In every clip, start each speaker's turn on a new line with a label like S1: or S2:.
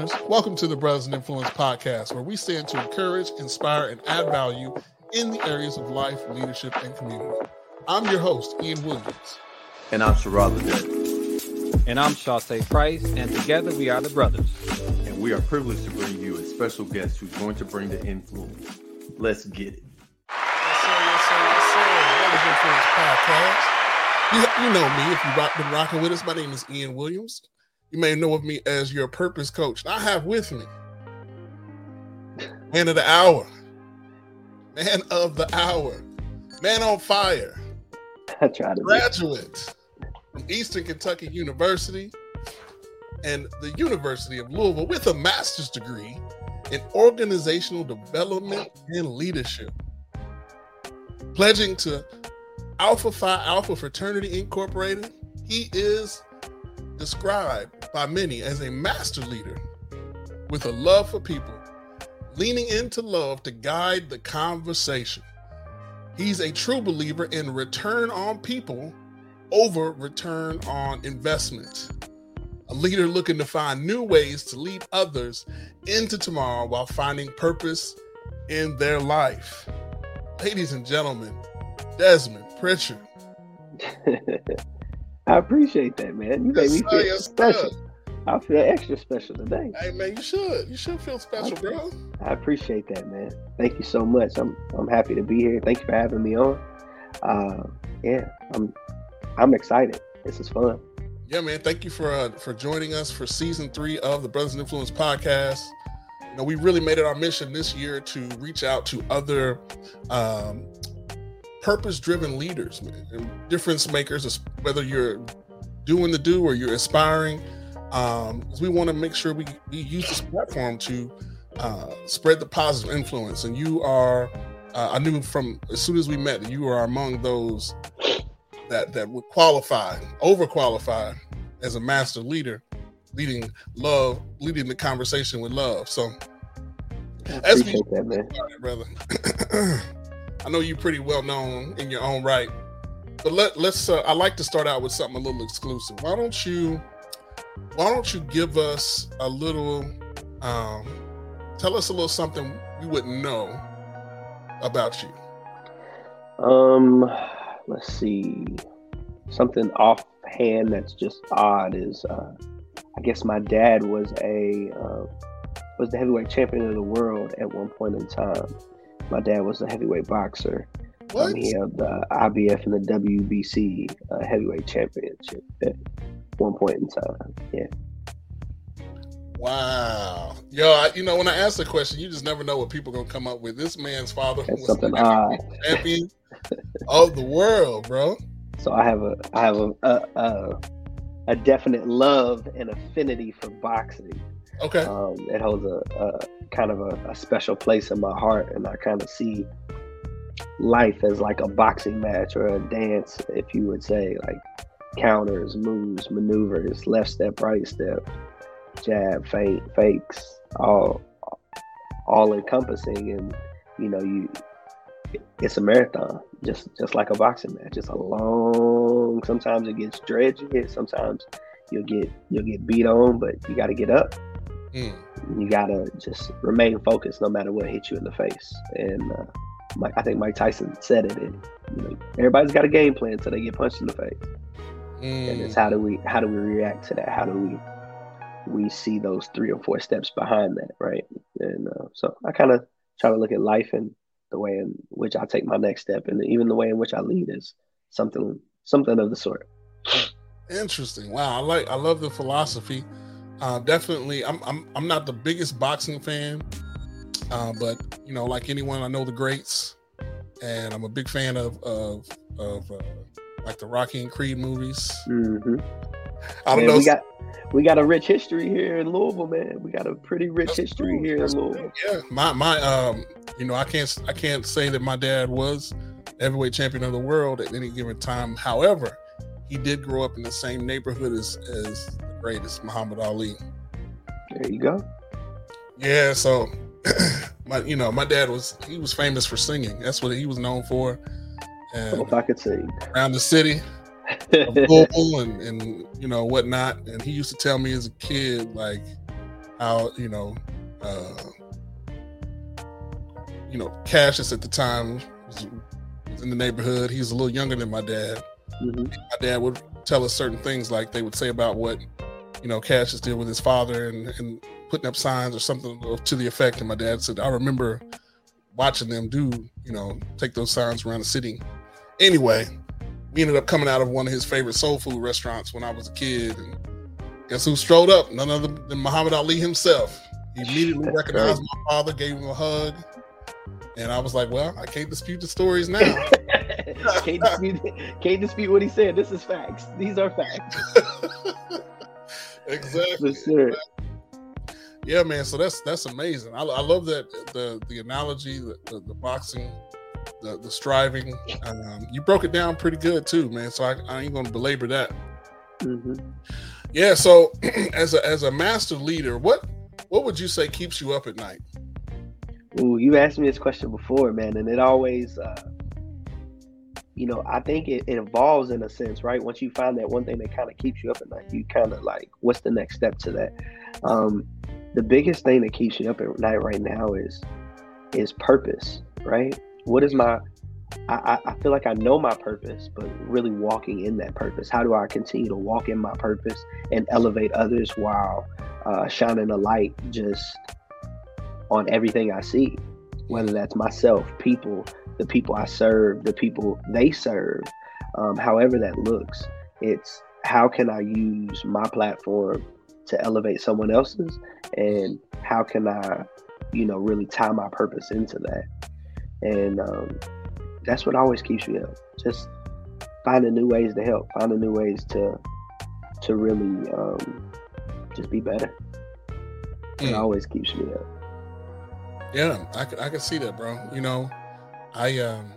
S1: Welcome to the Brothers and Influence podcast, where we stand to encourage, inspire, and add value in the areas of life, leadership, and community. I'm your host, Ian Williams.
S2: And I'm Sherrod Ledet.
S3: And I'm Shante Price, and together we are the brothers.
S2: And we are privileged to bring you a special guest who's going to bring the influence. Let's get it.
S1: Yes, sir, yes, sir, yes, sir. Brothers Influence podcast. You, you know me if you've rock, been rocking with us. My name is Ian Williams. You may know of me as your purpose coach. I have with me man of the hour, man of the hour, man on fire,
S4: I try to
S1: graduate from Eastern Kentucky University and the University of Louisville with a master's degree in organizational development and leadership. Pledging to Alpha Phi Alpha Fraternity Incorporated, he is described by many as a master leader with a love for people, leaning into love to guide the conversation. He's a true believer in return on people over return on investment. A leader looking to find new ways to lead others into tomorrow while finding purpose in their life. Ladies and gentlemen, Desmond Pritchard.
S4: I appreciate that, man. You made me feel special. I feel extra special today.
S1: Hey man, you should. You should feel special, bro.
S4: I appreciate that, man. Thank you so much. I'm I'm happy to be here. Thank you for having me on. Uh, yeah, I'm I'm excited. This is fun.
S1: Yeah, man. Thank you for uh, for joining us for season three of the Brothers and Influence podcast. You know, we really made it our mission this year to reach out to other um, purpose-driven leaders, man, and difference makers. Whether you're doing the do or you're aspiring, um, we want to make sure we, we use this platform to uh, spread the positive influence. And you are, uh, I knew from as soon as we met that you are among those that that would qualify, overqualify as a master leader, leading love, leading the conversation with love. So, As we-
S4: that, man.
S1: all right, brother, I know you're pretty well known in your own right, but let let's. Uh, I like to start out with something a little exclusive. Why don't you? Why don't you give us a little? Um, tell us a little something we wouldn't know about you.
S4: Um, let's see. Something offhand that's just odd is, uh, I guess my dad was a uh, was the heavyweight champion of the world at one point in time. My dad was a heavyweight boxer.
S1: What?
S4: Um, he held the IBF and the WBC uh, heavyweight championship at one point in time. Yeah.
S1: Wow. Yo, I, you know, when I ask the question, you just never know what people are gonna come up with. This man's father
S4: That's
S1: was
S4: something
S1: the
S4: odd.
S1: champion of the world, bro.
S4: So I have a I have a a, a, a definite love and affinity for boxing.
S1: Okay.
S4: Um, it holds a, a kind of a, a special place in my heart, and I kind of see life as like a boxing match or a dance, if you would say, like counters, moves, maneuvers, left step, right step, jab, feint, fakes, all all encompassing, and you know you. It's a marathon, just just like a boxing match. It's a long. Sometimes it gets dredgy. Sometimes you'll get you'll get beat on, but you got to get up
S1: Mm.
S4: you gotta just remain focused no matter what hits you in the face. And uh, Mike, I think Mike Tyson said it. And, you know, everybody's got a game plan until they get punched in the face. And it's
S1: Mm.
S4: how do we how do we react to that? How do we we see those three or four steps behind that, right? And uh, so I kind of try to look at life and the way in which I take my next step, and even the way in which I lead is something something of the sort.
S1: Interesting. Wow. I like. I love the philosophy. Uh, definitely. I'm. I'm. I'm not the biggest boxing fan, uh, but you know, like anyone, I know the greats, and I'm a big fan of of of uh, like the Rocky and Creed movies.
S4: hmm
S1: I don't
S4: Man,
S1: know.
S4: we got we got a rich history here in Louisville, man. We got a pretty rich history here in Louisville.
S1: cool. Yeah, my my um, you know, I can't I can't say that my dad was heavyweight champion of the world at any given time. However, he did grow up in the same neighborhood as as greatest Muhammad Ali.
S4: There you go.
S1: Yeah, so my you know my dad was he was famous for singing. That's what he was known for. And
S4: If I could say,
S1: around the city and, and you know whatnot. And he used to tell me as a kid, like how you know, uh, you know, Cassius at the time was, was in the neighborhood. He was a little younger than my dad.
S4: hmm
S1: My dad would tell us certain things, like they would say about what you know Cassius did with his father and, and putting up signs or something to the effect. And my dad said, I remember watching them do, you know, take those signs around the city. Anyway, we ended up coming out of one of his favorite soul food restaurants when I was a kid. And guess who strolled up? None other than Muhammad Ali himself. He immediately
S4: That's
S1: recognized my father, gave him a hug. And I was like, well, I can't dispute the stories now.
S4: can't dispute can't dispute what he said. This is facts. These are facts.
S1: exactly.
S4: For sure.
S1: Yeah, man. So that's that's amazing. I, I love that the the analogy, the, the, the boxing, the the striving. Um, you broke it down pretty good too, man. So I, I ain't gonna belabor that.
S4: hmm
S1: Yeah. So as a as a master leader, what what would you say keeps you up at night?
S4: Ooh, you asked me this question before, man, and it always, uh, you know, I think it, it evolves in a sense, right? Once you find that one thing that kind of keeps you up at night, you kind of like, what's the next step to that? Um, the biggest thing that keeps you up at night right now is is purpose, right? What is my I, I feel like I know my purpose, but really walking in that purpose. How do I continue to walk in my purpose and elevate others while uh, shining a light just on everything I see, whether that's myself, people, the people I serve, the people they serve, um, however that looks. It's how can I use my platform to elevate someone else's, and how can I, you know, really tie my purpose into that. And um, that's what always keeps me up. Just finding new ways to help, finding new ways to to really um, just be better. It always keeps me up.
S1: Yeah, I can I can see that, bro. You know, I um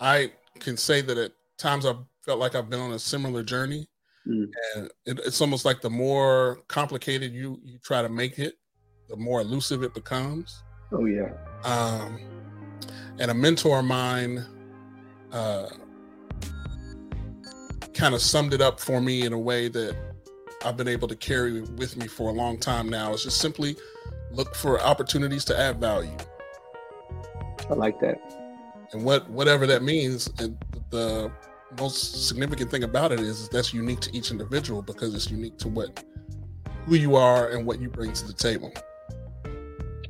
S1: I can say that at times I've felt like I've been on a similar journey.
S4: Mm.
S1: And it, it's almost like the more complicated you you try to make it, the more elusive it becomes.
S4: Oh yeah.
S1: Um, and a mentor of mine uh, kind of summed it up for me in a way that I've been able to carry with me for a long time now. It's just simply look for opportunities to add value.
S4: I like that.
S1: and what whatever that means and the most significant thing about it is, is that's unique to each individual because it's unique to what who you are and what you bring to the table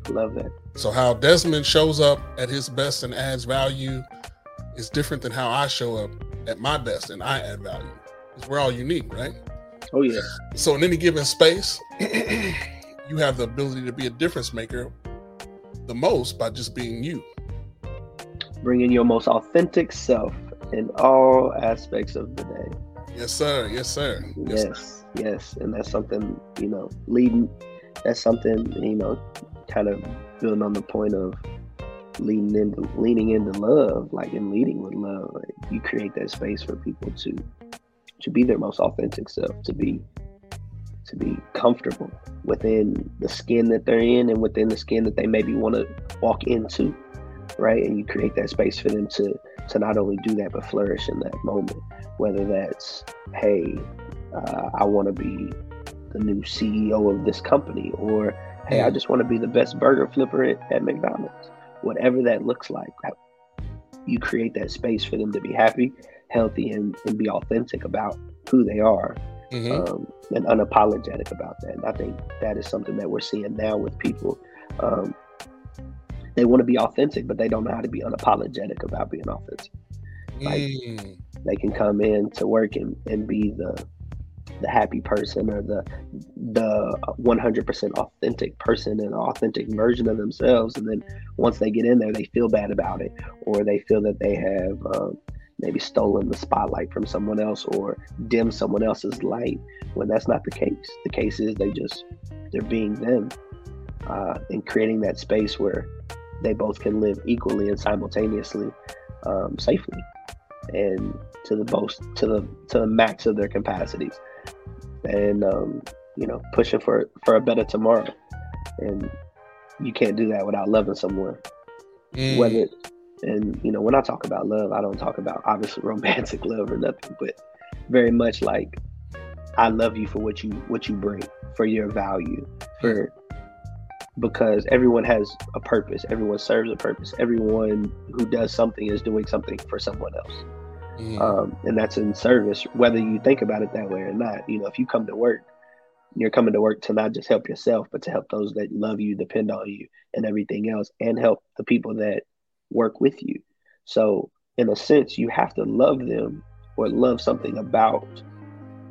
S4: Love that.
S1: so how desmond shows up at his best and adds value is different than how i show up at my best and i add value because we're all unique right
S4: Oh yeah.
S1: so in any given space you have the ability to be a difference maker the most by just being you
S4: Bringing your most authentic self in all aspects of the day.
S1: yes sir yes sir yes.
S4: Yes, yes, and that's something you know. Leading. That's something you know. Kind of building on the point of leading into leaning into love, like in leading with love. Like you create that space for people to to be their most authentic self, to be to be comfortable within the skin that they're in and within the skin that they maybe want to walk into, right? And you create that space for them to to not only do that but flourish in that moment. Whether that's hey, uh, I want to be the new CEO of this company, or hey, I just want to be the best burger flipper at, at McDonald's. Whatever that looks like, you create that space for them to be happy, healthy, and, and be authentic about who they are
S1: Mhm.
S4: um, and unapologetic about that. And I think that is something that we're seeing now with people. Um, they want to be authentic, but they don't know how to be unapologetic about being authentic. like-
S1: Mm.
S4: They can come in to work and, and be the the happy person or the the 100% authentic person and authentic version of themselves and then once they get in there they feel bad about it or they feel that they have um, maybe stolen the spotlight from someone else or dim someone else's light when that's not the case. The case is they just they're being them uh, and creating that space where they both can live equally and simultaneously um, safely and to the most to the to the max of their capacities. And um, you know pushing for for a better tomorrow. And you can't do that without loving someone.
S1: Mm.
S4: whether and you know when i talk about love i don't talk about obviously romantic love or nothing but very much like i love you for what you what you bring for your value for because everyone has a purpose. Everyone serves a purpose. Everyone who does something is doing something for someone else.
S1: Mm.
S4: Um, and that's in service, whether you think about it that way or not. You know, if you come to work, you're coming to work to not just help yourself, but to help those that love you, depend on you, and everything else, and help the people that work with you. So, in a sense, you have to love them or love something about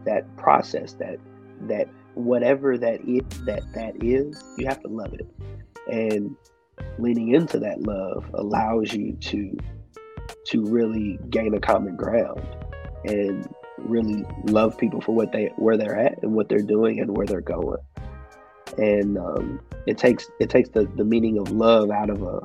S4: that process, that that whatever that it that that is, you have to love it. And leaning into that love allows you to to really gain a common ground and really love people for what they where they're at and what they're doing and where they're going. And um, it takes it takes the, the meaning of love out of a,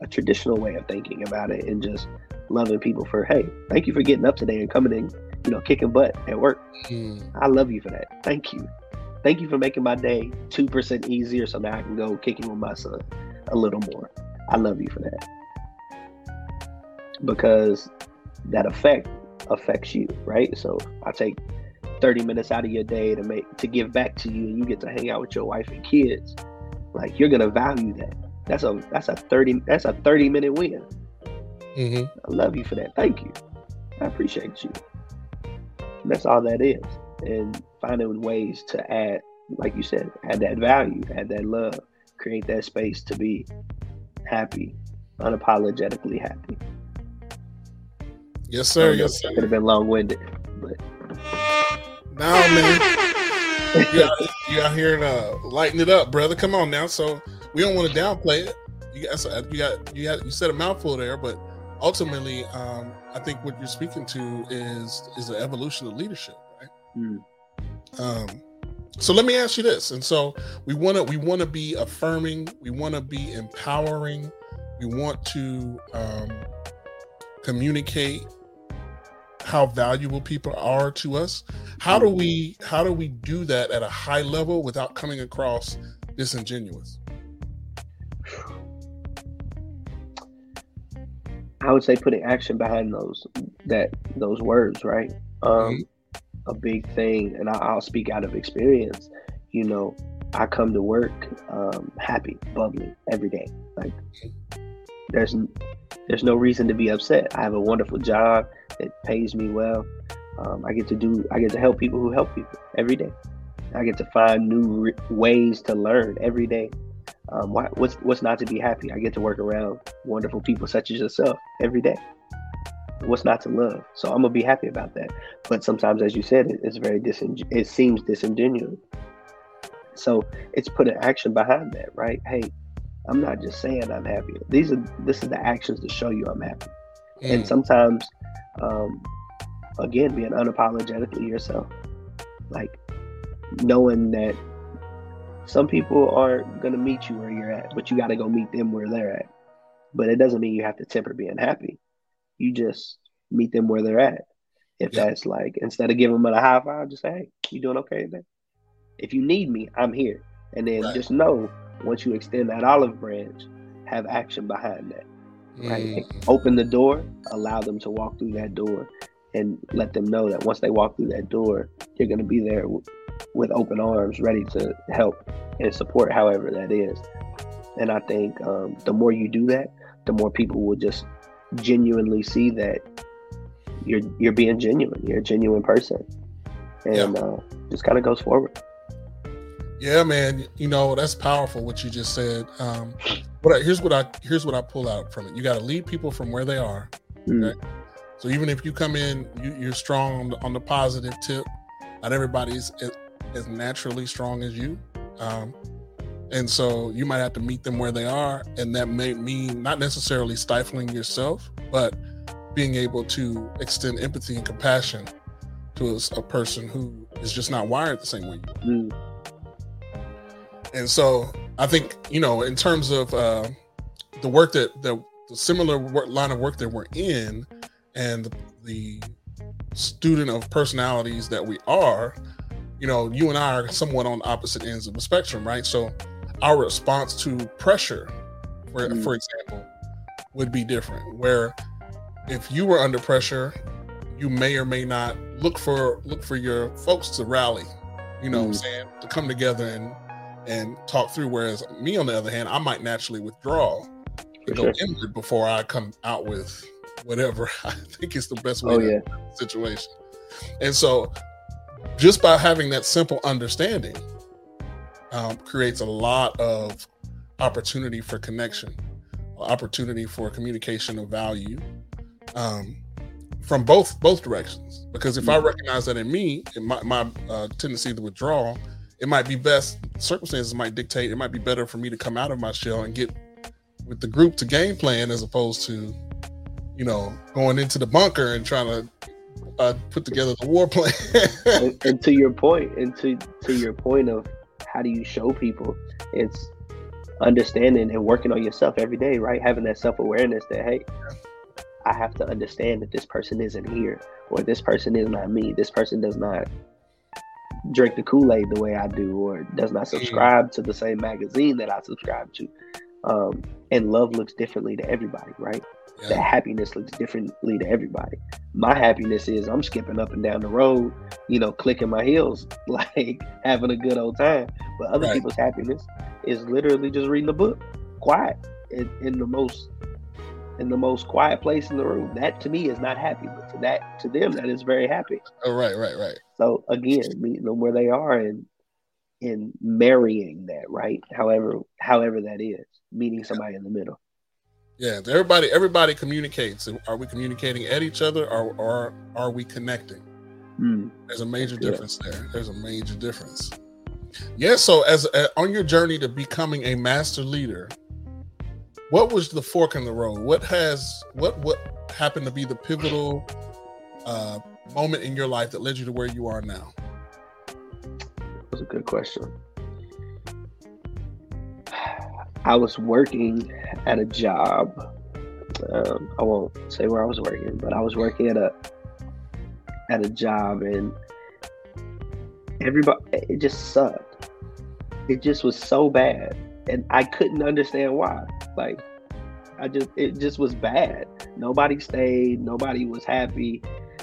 S4: a traditional way of thinking about it and just loving people for hey, thank you for getting up today and coming in, you know, kicking butt at work.
S1: Mm.
S4: I love you for that. Thank you. Thank you for making my day two percent easier so now I can go kicking with my son a little more. I love you for that. Because that effect affects you, right? So I take 30 minutes out of your day to make to give back to you and you get to hang out with your wife and kids. Like you're gonna value that. That's a that's a 30 that's a 30 minute win.
S1: hmm
S4: I love you for that. Thank you. I appreciate you. And that's all that is. And finding ways to add, like you said, add that value, add that love, create that space to be happy, unapologetically happy.
S1: Yes, sir. Yes, sir.
S4: it Could have been long winded, but
S1: Now, man, you out, you out here and uh, lighten it up, brother. Come on now. So we don't want to downplay it. You got, you got, you got, you said a mouthful there, but ultimately, um, I think what you're speaking to is is the evolution of leadership, right?
S4: mm,
S1: Um, so let me ask you this. And so we want to we want to be affirming. We want to be empowering. We want to um, communicate how valuable people are to us. How do we how do we do that at a high level without coming across disingenuous?
S4: I would say putting action behind those that those words, right? Um, A big thing, and I, I'll speak out of experience. You know, I come to work um, happy, bubbly every day. Like there's there's no reason to be upset. I have a wonderful job that pays me well. Um, I get to do I get to help people who help people every day. I get to find new re- ways to learn every day. Um, why, what's what's not to be happy? I get to work around wonderful people such as yourself every day. What's not to love? So I'm gonna be happy about that. But sometimes, as you said, it, it's very dising- It seems disingenuous. So it's put an action behind that, right? Hey, I'm not just saying I'm happy. These are this is the actions to show you I'm happy. And
S1: Mm,
S4: sometimes, um, again, being unapologetically yourself, like knowing that some people aren't gonna meet you where you're at, but you got to go meet them where they're at. But it doesn't mean you have to temper being happy. You just meet them where they're at. If
S1: Yeah.
S4: that's like instead of giving them a high five, just say, "Hey, you doing okay today?" If you need me, I'm here. And then
S1: Right.
S4: just know once you extend that olive branch, have action behind that right?
S1: mm,
S4: Open the door, allow them to walk through that door, and let them know that once they walk through that door, you're going to be there with open arms, ready to help and support, however that is. And I think um, the more you do that, the more people will just genuinely see that you're you're being genuine. You're a genuine person, and uh, just kind of goes forward.
S1: Yeah, man. You know that's powerful what you just said. Um, what I, here's what I here's what I pull out from it. You got to lead people from where they are.
S4: Mm,
S1: Okay. So even if you come in, you, you're strong on the, on the positive tip. Not everybody's as, naturally strong as you, um, and so you might have to meet them where they are, and that may mean not necessarily stifling yourself, but being able to extend empathy and compassion to a person who is just not wired the same way
S4: mm,
S1: And so I think, you know, in terms of uh, the work that the, the similar work, line of work that we're in and the, the student of personalities that we are, you know, you and I are somewhat on opposite ends of the spectrum, right? So our response to pressure, for,
S4: Mm.
S1: for example, would be different. Where if you were under pressure, you may or may not look for look for your folks to rally, you know what I'm
S4: Mm.
S1: saying, to come together and and talk through. Whereas me, on the other hand, I might naturally withdraw to go
S4: sure.
S1: inward before I come out with whatever I think is the best way
S4: Oh
S1: to
S4: yeah.
S1: situation. And so, just by having that simple understanding, um, creates a lot of opportunity for connection, opportunity for communication of value um, from both both directions. Because if I recognize that in me, in my, my uh, tendency to withdraw, it might be best. Circumstances might dictate. It might be better for me to come out of my shell and get with the group to game plan as opposed to, you know, going into the bunker and trying to uh, put together the war plan.
S4: and, and to your point, and to to your point of how do you show people, it's understanding and working on yourself every day, right? Having that self awareness that hey, I have to understand that this person isn't here, or this person is not me. This person does not drink the Kool Aid the way I do, or does not subscribe to the same magazine that I subscribe to. Um, and love looks differently to everybody, right? That
S1: yeah.
S4: happiness looks differently to everybody. My happiness is I'm skipping up and down the road, you know, clicking my heels, like having a good old time. But other
S1: Right.
S4: people's happiness is literally just reading a book, quiet, in, in the most in the most quiet place in the room. That to me is not happy, but to that to them that is very happy.
S1: Oh, right, right, right.
S4: So again, meeting them where they are and and marrying that, right? However, however that is, meeting somebody in the middle.
S1: Yeah, everybody everybody communicates. Are we communicating at each other or, or are we connecting?
S4: Mm.
S1: There's a major
S4: Yeah.
S1: difference there. There's a major difference. Yeah, so as uh, on your journey to becoming a master leader, what was the fork in the road? What has what what happened to be the pivotal uh, moment in your life that led you to where you are now?
S4: That's a good question. I was working at a job. Um, I won't say where I was working, but I was working at a at a job, and everybody it just sucked. It just was so bad, and I couldn't understand why. Like, I just it just was bad. Nobody stayed. Nobody was happy.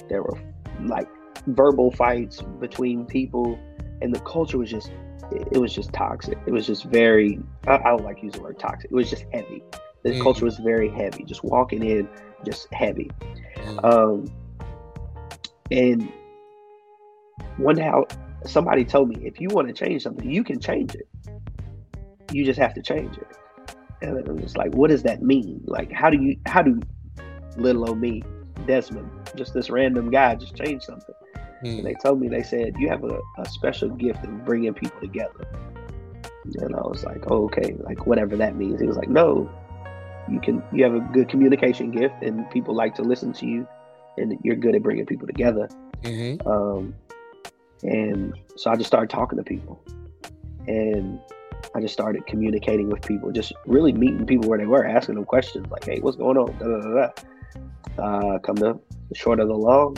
S4: There were like verbal fights between people, and the culture was just it, was just toxic. It was just very I, I don't like using the word toxic. It was just heavy. The
S1: Mm.
S4: culture was very heavy. Just walking in, just heavy.
S1: Mm.
S4: Um, and one day, I- somebody told me, if you want to change something, you can change it. You just have to change it. And I'm just like, what does that mean? Like, how do you, how do little old me, Desmond, just this random guy, just change something?
S1: Mm.
S4: And they told me, they said, you have a, a special gift of bringing people together. And I was like, oh, okay, like whatever that means. He was like, no, you can, you have a good communication gift and people like to listen to you and you're good at bringing people together.
S1: Mhm.
S4: Um, and so I just started talking to people and I just started communicating with people, just really meeting people where they were, asking them questions like, hey, what's going on? Da, da, da, da. Uh, come to the short of the long,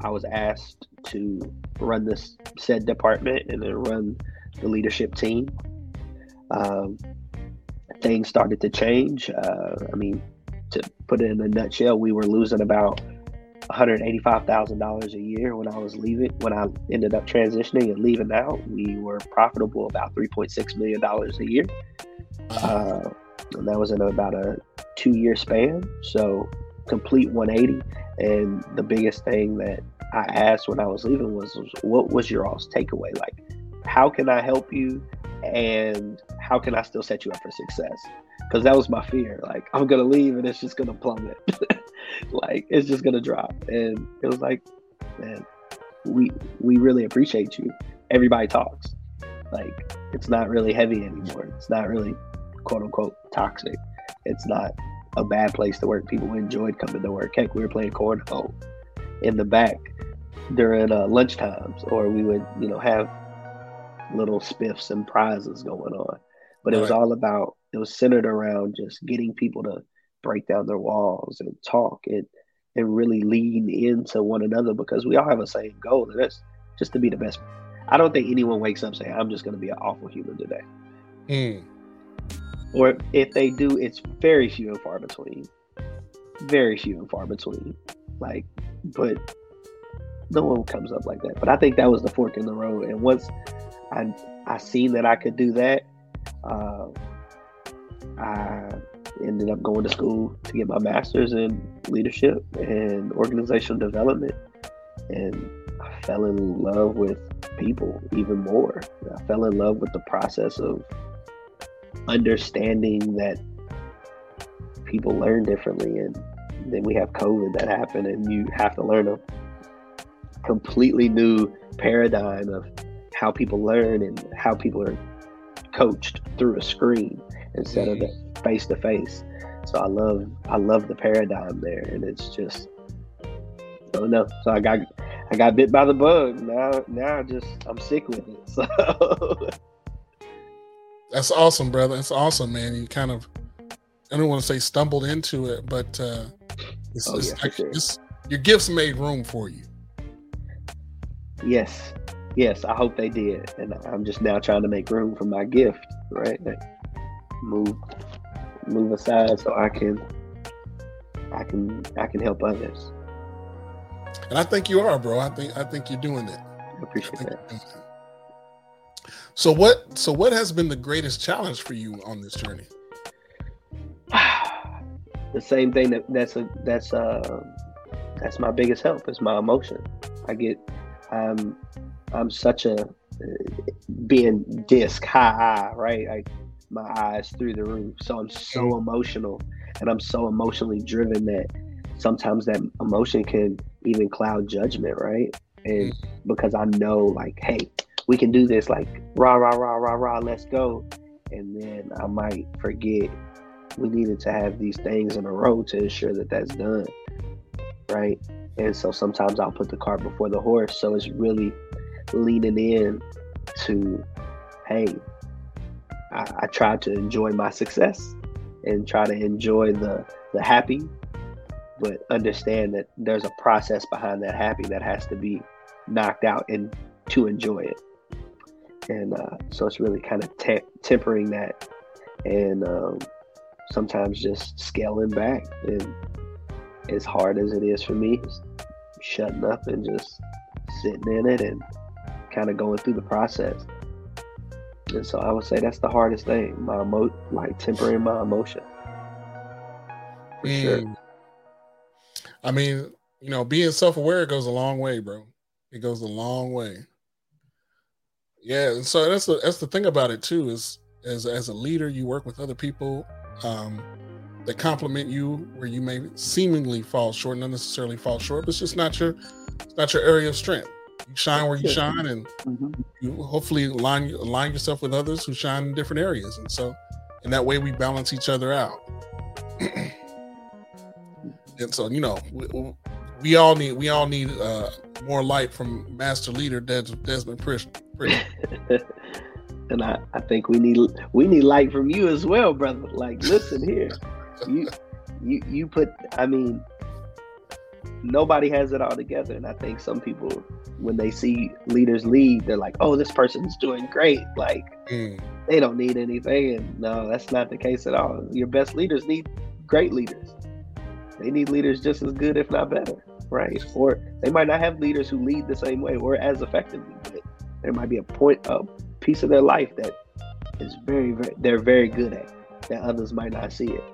S4: I was asked to run this said department and then run the leadership team. Um, things started to change. Uh, I mean, to put it in a nutshell, we were losing about $185,000 a year when I was leaving. When I ended up transitioning and leaving out, we were profitable about $3.6 million a year. Uh, and that was in about a two year span. So, complete 180. And the biggest thing that I asked when I was leaving was, was what was your all's takeaway? Like, how can I help you? And how can I still set you up for success? Because that was my fear. Like, I'm going to leave and it's just going to plummet. like, it's just going to drop. And it was like, man, we, we really appreciate you. Everybody talks. Like, it's not really heavy anymore. It's not really quote unquote toxic. It's not a bad place to work. People enjoyed coming to work. Heck, we were playing cornhole in the back during uh, lunch times, or we would, you know, have little spiffs and prizes going on. But it was all about, it was centered around just getting people to break down their walls and talk and, and really lean into one another because we all have a same goal, and that's just to be the best. I don't think anyone wakes up saying, I'm just going to be an awful human today
S1: Mm.
S4: Or if they do, it's very few and far between. Very few and far between. Like, but no one comes up like that. But I think that was the fork in the road. And once I I seen that I could do that. Uh, I ended up going to school to get my master's in leadership and organizational development, and I fell in love with people even more. I fell in love with the process of understanding that people learn differently and then we have covid that happened and you have to learn a completely new paradigm of how people learn and how people are coached through a screen instead of face to face so i love i love the paradigm there and it's just oh I don't know so i got i got bit by the bug. Now now I just i'm sick with it so
S1: That's awesome, brother. That's awesome, man. You kind of, I don't want to say stumbled into it, but uh, it's,
S4: Oh,
S1: it's
S4: yeah,
S1: like-
S4: sure.
S1: it's- your gifts made room for you.
S4: Yes, yes, I hope they did, and I'm just now trying to make room for my gift, right? Like, move, move aside so I can, I can, I can help others.
S1: And I think you are, bro. I think I think you're doing it.
S4: I
S1: I
S4: appreciate
S1: think
S4: that.
S1: You're doing it. So what? So what has been the greatest challenge for you on this journey?
S4: the same thing that that's a that's uh that's my biggest help is my emotion. I get, I'm, I'm such a being DISC high I, right? Like my eyes through the roof. So I'm so emotional, and I'm so emotionally driven that sometimes that emotion can even cloud judgment, right? And because I know, like, hey, we can do this, like, rah rah rah rah rah, let's go, and then I might forget we needed to have these things in a row to ensure that that's done, right? And so sometimes I'll put the cart before the horse. So it's really leaning in to, hey, I, I try to enjoy my success and try to enjoy the the happy, but understand that there's a process behind that happy that has to be knocked out and to enjoy it. And uh, so it's really kind of te- tempering that and um, sometimes just scaling back. And as hard as it is for me, shutting up and just sitting in it and kind of going through the process. And so I would say that's the hardest thing, my emo- like tempering my emotion. For sure.
S1: Mm. I mean, you know, being self-aware goes a long way, bro. It goes a long way. Yeah, and so that's the that's the thing about it too is as as a leader, you work with other people um, that compliment you where you may seemingly fall short, not necessarily fall short, but it's just not your it's not your area of strength. You shine where you shine, and
S4: Mhm.
S1: you hopefully align align yourself with others who shine in different areas, and so in that way we balance each other out. and so you know we, we all need we all need uh, more light from master leader Des- Desmond Pritchard.
S4: and I, I think we need we need light from you as well, brother. Like, listen here, you you you put. I mean, nobody has it all together, and I think some people, when they see leaders lead, they're like, "Oh, this person's doing great." Like,
S1: Mm,
S4: they don't need anything, and no, that's not the case at all. Your best leaders need great leaders. They need leaders just as good, if not better, right? Or they might not have leaders who lead the same way or as effectively, there might be a point, a piece of their life that is very, very, they're very good at that others might not see it.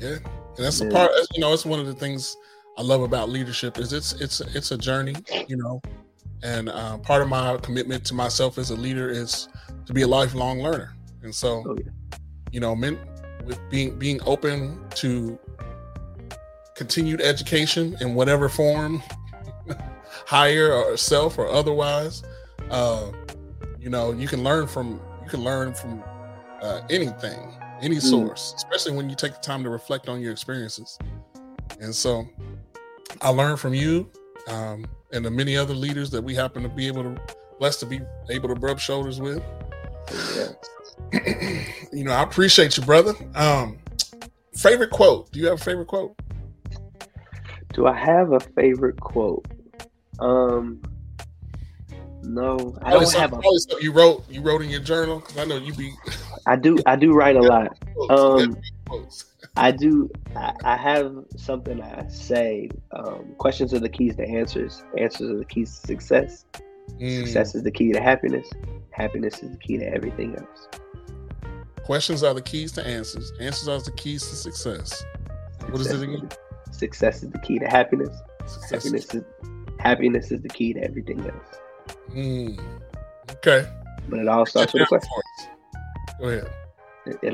S1: yeah, and that's a part. You know, it's one of the things I love about leadership is it's it's it's a journey. You know, and uh, part of my commitment to myself as a leader is to be a lifelong learner. And so,
S4: Oh, yeah.
S1: you know, men, with being being open to continued education in whatever form, higher or self or otherwise, uh, you know, you can learn from you can learn from uh, anything, any
S4: Mm.
S1: source, especially when you take the time to reflect on your experiences. And so, I learned from you um, and the many other leaders that we happen to be able to blessed to be able to rub shoulders with.
S4: Yeah.
S1: you know, I appreciate you, brother. Um, favorite quote? Do you have a favorite quote?
S4: Do I have a favorite quote? Um, no, I don't have. A,
S1: you wrote you wrote in your journal I know you be.
S4: I do I do write a lot. Um, I do I, I, have something I say. Um, questions are the keys to answers. Answers are the keys to success.
S1: Mm.
S4: Success is the key to happiness. Happiness is the key to everything else.
S1: Questions are the keys to answers. Answers are the keys to success. success what is it again?
S4: Success is the key to happiness.
S1: Success
S4: happiness is, happiness is the key to everything else.
S1: Mm. Okay.
S4: But it all starts with a question.
S1: Go ahead.
S4: It, it